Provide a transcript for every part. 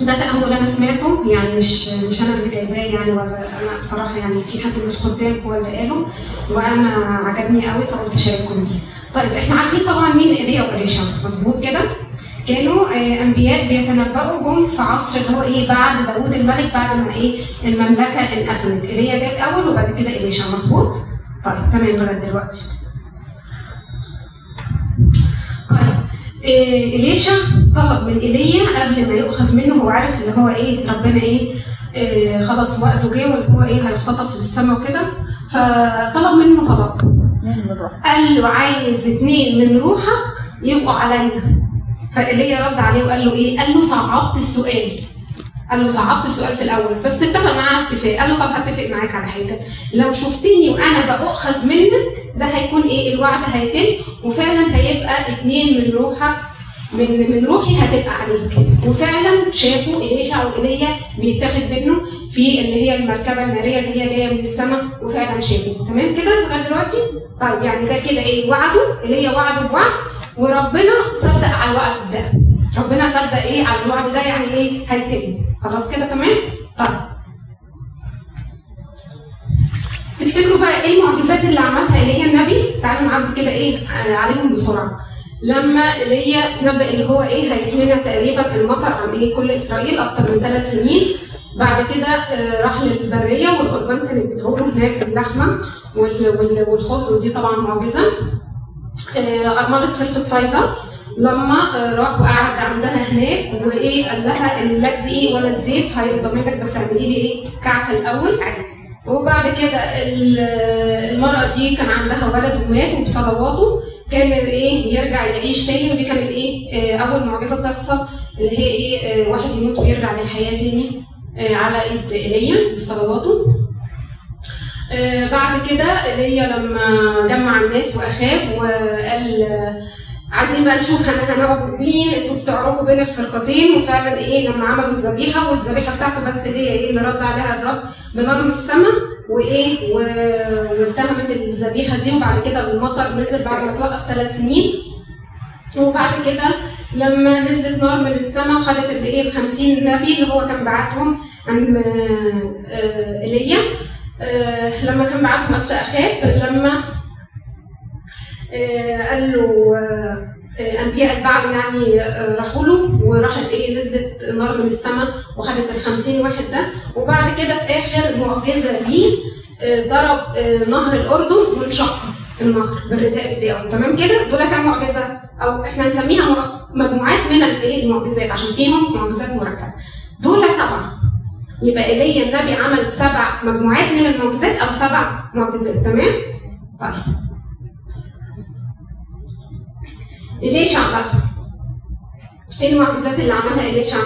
ده تأمل أنا سمعته يعني مش مش أنا اللي جايباه يعني ولا أنا بصراحة يعني في حد من الخدام هو اللي قاله وأنا عجبني قوي فقلت أشارككم بيه. طيب إحنا عارفين طبعا مين إيليا وإليشا مظبوط كده؟ كانوا آه، أنبياء بيتنبؤوا جم في عصر اللي هو إيه بعد داوود الملك بعد ما إيه المملكة انقسمت ايليا جه الأول وبعد كده اليشا مظبوط؟ طيب تمام لغاية دلوقتي. إليشا طلب من إيليا قبل ما يؤخذ منه هو عارف اللي هو إيه ربنا إيه, إيه خلاص وقته جه واللي هو إيه هيختطف للسماء وكده. فطلب منه طلب قال له عايز اتنين من روحك يبقوا عليا فإيليا رد عليه وقال له إيه؟ قال له صعبت السؤال. قال له صعبت السؤال في الأول بس اتفق معاه اتفاق. قال له طب هتفق معاك على حاجة. لو شفتني وأنا بأخذ منك ده هيكون إيه؟ الوعد هيتم وفعلا هيبقى اتنين من روحك من من روحي هتبقى عليك. وفعلا شافوا اليشع وايليا بيتاخد منه في اللي هي المركبة الناريه اللي هي جاية من السماء وفعلا شافوا. تمام كده لغاية دلوقتي؟ طيب يعني ده كده إيه؟ وعده ايليا وعده بوعد وربنا صدق على الوعد ده. ربنا صدق إيه على الوعد ده؟ يعني إيه؟ هيتم. خلاص كده تمام؟ طيب. تفتكروا بقى إيه المعجزات اللي عملها ايليا النبي؟ تعالوا نعدي كده إيه آه، عليهم بسرعة. لما ايليا نبأ اللي هو إيه هيتمنع تقريبا المطر عن إيه كل إسرائيل أكتر من ثلاث سنين. بعد كده آه، راح للبرية والقربان كانت بتقول له هناك اللحمه وال- وال- والخبز ودي طبعا معجزة. آه، أرملة سلفة صيدا لما راح وقعد عندها هناك وإيه قال لها لا الدقيق ولا الزيت هيفضل منك بس اعملي لي إيه كعكه الأول. وبعد كده ال- المرأة دي كان عندها ولد ومات وبصلواته كان إيه يرجع يعيش تاني ودي كانت إيه آه، أول معجزة تحصل اللي هي إيه آه، واحد يموت ويرجع للحياة تاني آه، على ايد ايليا بصلواته بعد كده ايليا لما جمع الناس وأخاف وقال عايزين بقى نشوف هن- هنعبد مين أنتوا بتعرفوا بين الفرقتين وفعلا إيه لما عملوا الذبيحة والذبيحة بتاعته بس هي إيه اللي رد عليها الرب بنار من السماء وايه والتهمت الذبيحة دي وبعد كده المطر نزل بعد ما توقف ثلاث سنين. وبعد كده لما نزلت نار من السماء وخدت اللي إيه ال 50 نبي اللي هو كان بعتهم عن آه، آه، إيليا آه، لما كان بعتهم اصل أخاب قال له آه، آه، أنبياء البعل يعني آه، راحوا له وراحت إيه نزلت نار من السماء وخدت ال 50 واحد ده. وبعد كده في آخر معجزة ليه آه، ضرب آه، نهر الأردن وانشق النهر بالرداء بتاعه. تمام كده؟ دول كام معجزة؟ أو إحنا نسميها مجموعات من الايه المعجزات عشان فيهم معجزات مركبة. دول سبعة. يبقى ايليا النبي عمل سبع مجموعات من المعجزات أو سبع معجزات. تمام؟ طيب. إليشع بقى إيه المعجزات اللي عملها إليشع؟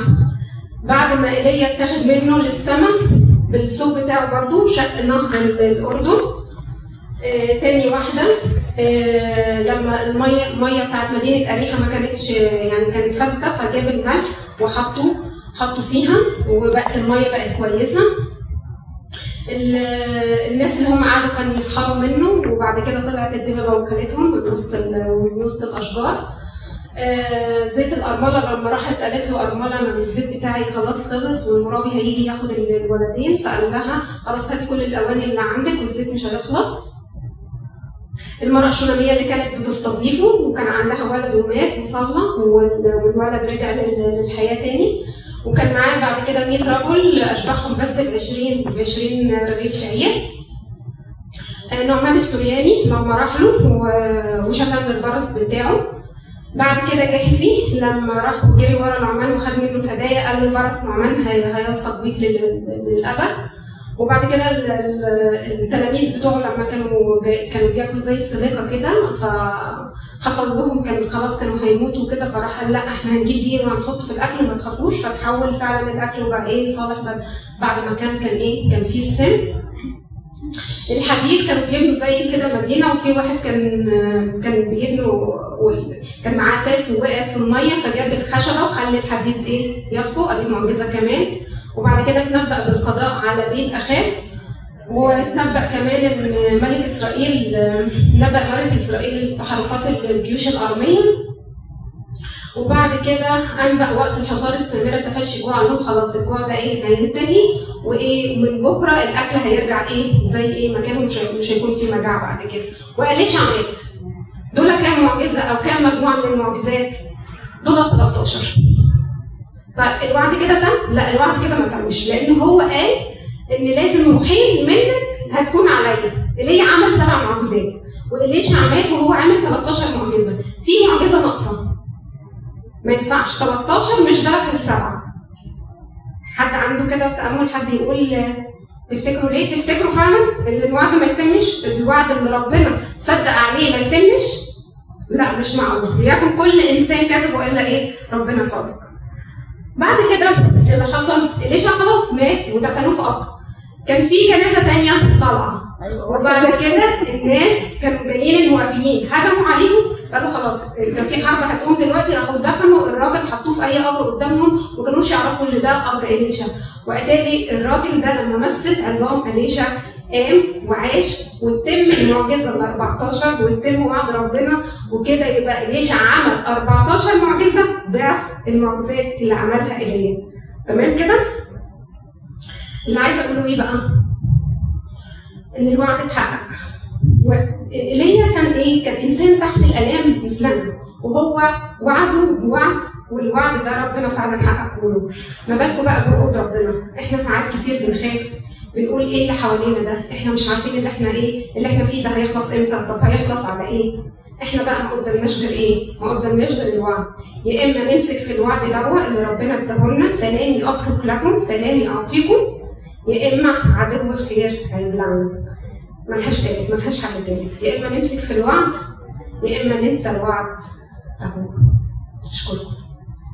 بعد ما ايليا اتاخد منه للسماء بالثوب بتاعه برضو شق نهر الأردن. آه تاني واحدة آه لما المية المية بتاعت مدينة أريحة ما كانتش يعني كانت فاسدة فجاب الملح وحطه حطوا فيها وبقت المية بقت كويسة. ال- الناس اللي هم قعدوا كانوا يسخروا منه وبعد كده طلعت الدببة وكلتهم من وسط من وسط الأشجار. آه، زيت الأرملة لما راحت قالت له أرملة أنا الزيت بتاعي خلاص خلص والمرابي هيجي ياخد ال- الولدين. فقال لها خلاص هاتي كل الأواني اللي عندك والزيت مش هيخلص. المرأة الشونامية اللي كانت بتستضيفه وكان عندها ولد ومات وصلى وال- والولد رجع لل- للحياة تاني. وكان معاه بعد كده 100 رجل أشبعهم بس ب 20 ب 20 رغيف شعير آه، نعمان السورياني لما راح له و- وشفى من البرص بتاعه. بعد كده جاهزي لما راح وجري ورا نعمان وخد منه الهدايا قال له البرص نعمان هي- هيلصق بيك لل- للأبد. وبعد كده ال- ال- التلاميذ بتوعه لما كانوا كانوا بياكلوا زي السلاقه كده فحصل لهم كان خلاص كانوا هيموتوا كده فراح لا إحنا هنجيب دي وهنحط في الأكل ما تخافوش فتحول فعلا الأكل وبقى إيه صالح بعد- ما كان كان إيه كان فيه السم الحديد كانوا بيبنوا زي كده مدينة وفي واحد كان كان بيبنوا كان معاه فاس ووقعت في المية فجاب الخشبة وخلى الحديد إيه يطفو ادي معجزة كمان. وبعد كده اتنبأ بالقضاء على بيت أخاه. واتنبأ كمان إن ملك إسرائيل نبأ ملك إسرائيل تحركات الجيوش الأرمية. وبعد كده أنبأ وقت الحصار السامرة تفشي جوع قال لهم خلاص الجوع ده إيه؟ هينتهي. وإيه؟ من بكرة الأكل هيرجع إيه؟ زي إيه؟ مكانه مش مش هيكون في مجاعة بعد كده. وقاليش مات دول كام معجزة أو كام مجموعة من المعجزات؟ دول 13 طيب الوعد كده تم؟ لا الوعد كده ما تمش. لأن هو قال إن لازم روحين منك هتكون عليا ايليا عمل سبع معجزات وإليشا عمل وهو عامل 13 معجزة في معجزة ناقصة ما ينفعش 13 مش ضعف السبعة حد عنده كده تأمل حد يقول تفتكروا ليه؟ تفتكروا فعلا إن الوعد ما يتمش؟ الوعد اللي ربنا صدق عليه ما يتمش؟ لا مش معقول، ليكن كل إنسان كذب وإلا إيه؟ ربنا صادق. بعد كده اللي حصل إليشا خلاص مات ودفنوه في قبر. كان في جنازة ثانية طالعة. وبعد كده الناس كانوا جايين الموابيين هجموا عليهم قالوا خلاص كان في حرب هتقوم دلوقتي راحوا دفنوا الراجل حطوه في أي قبر قدامهم وما كانوش يعرفوا إن ده قبر إليشا. واتاري الراجل ده لما مست عظام إليشا قام وعاش وتم المعجزة ال 14 وتم وعد ربنا وكده يبقى إليشا عمل 14 معجزة ضعف المعجزات اللي عملها ايليا تمام كده؟ اللي عايزة أقوله إيه بقى؟ إن الوعد اتحقق. وإيليا كان إيه؟ كان إنسان تحت الألام مثلنا وهو وعده بوعد والوعد ده ربنا فعلا حققه له. ما بالكم بقى بوعود ربنا؟ إحنا ساعات كتير بنخاف. بنقول إيه اللي حوالينا ده؟ إحنا مش عارفين اللي إحنا إيه؟ اللي إحنا فيه ده هيخلص إمتى؟ طب هيخلص على إيه؟ إحنا بقى ما قدامناش غير إيه؟ ما قدامناش غير الوعد. يا إما نمسك في الوعد دوت اللي ربنا اداهولنا سلامي اترك لكم سلامي اعطيكم يا إما عدو الخير هيبلعنا. ملهاش تالت ملهاش حل تالت يا إما نمسك في الوعد يا إما ننسى الوعد. أهو. أشكركم.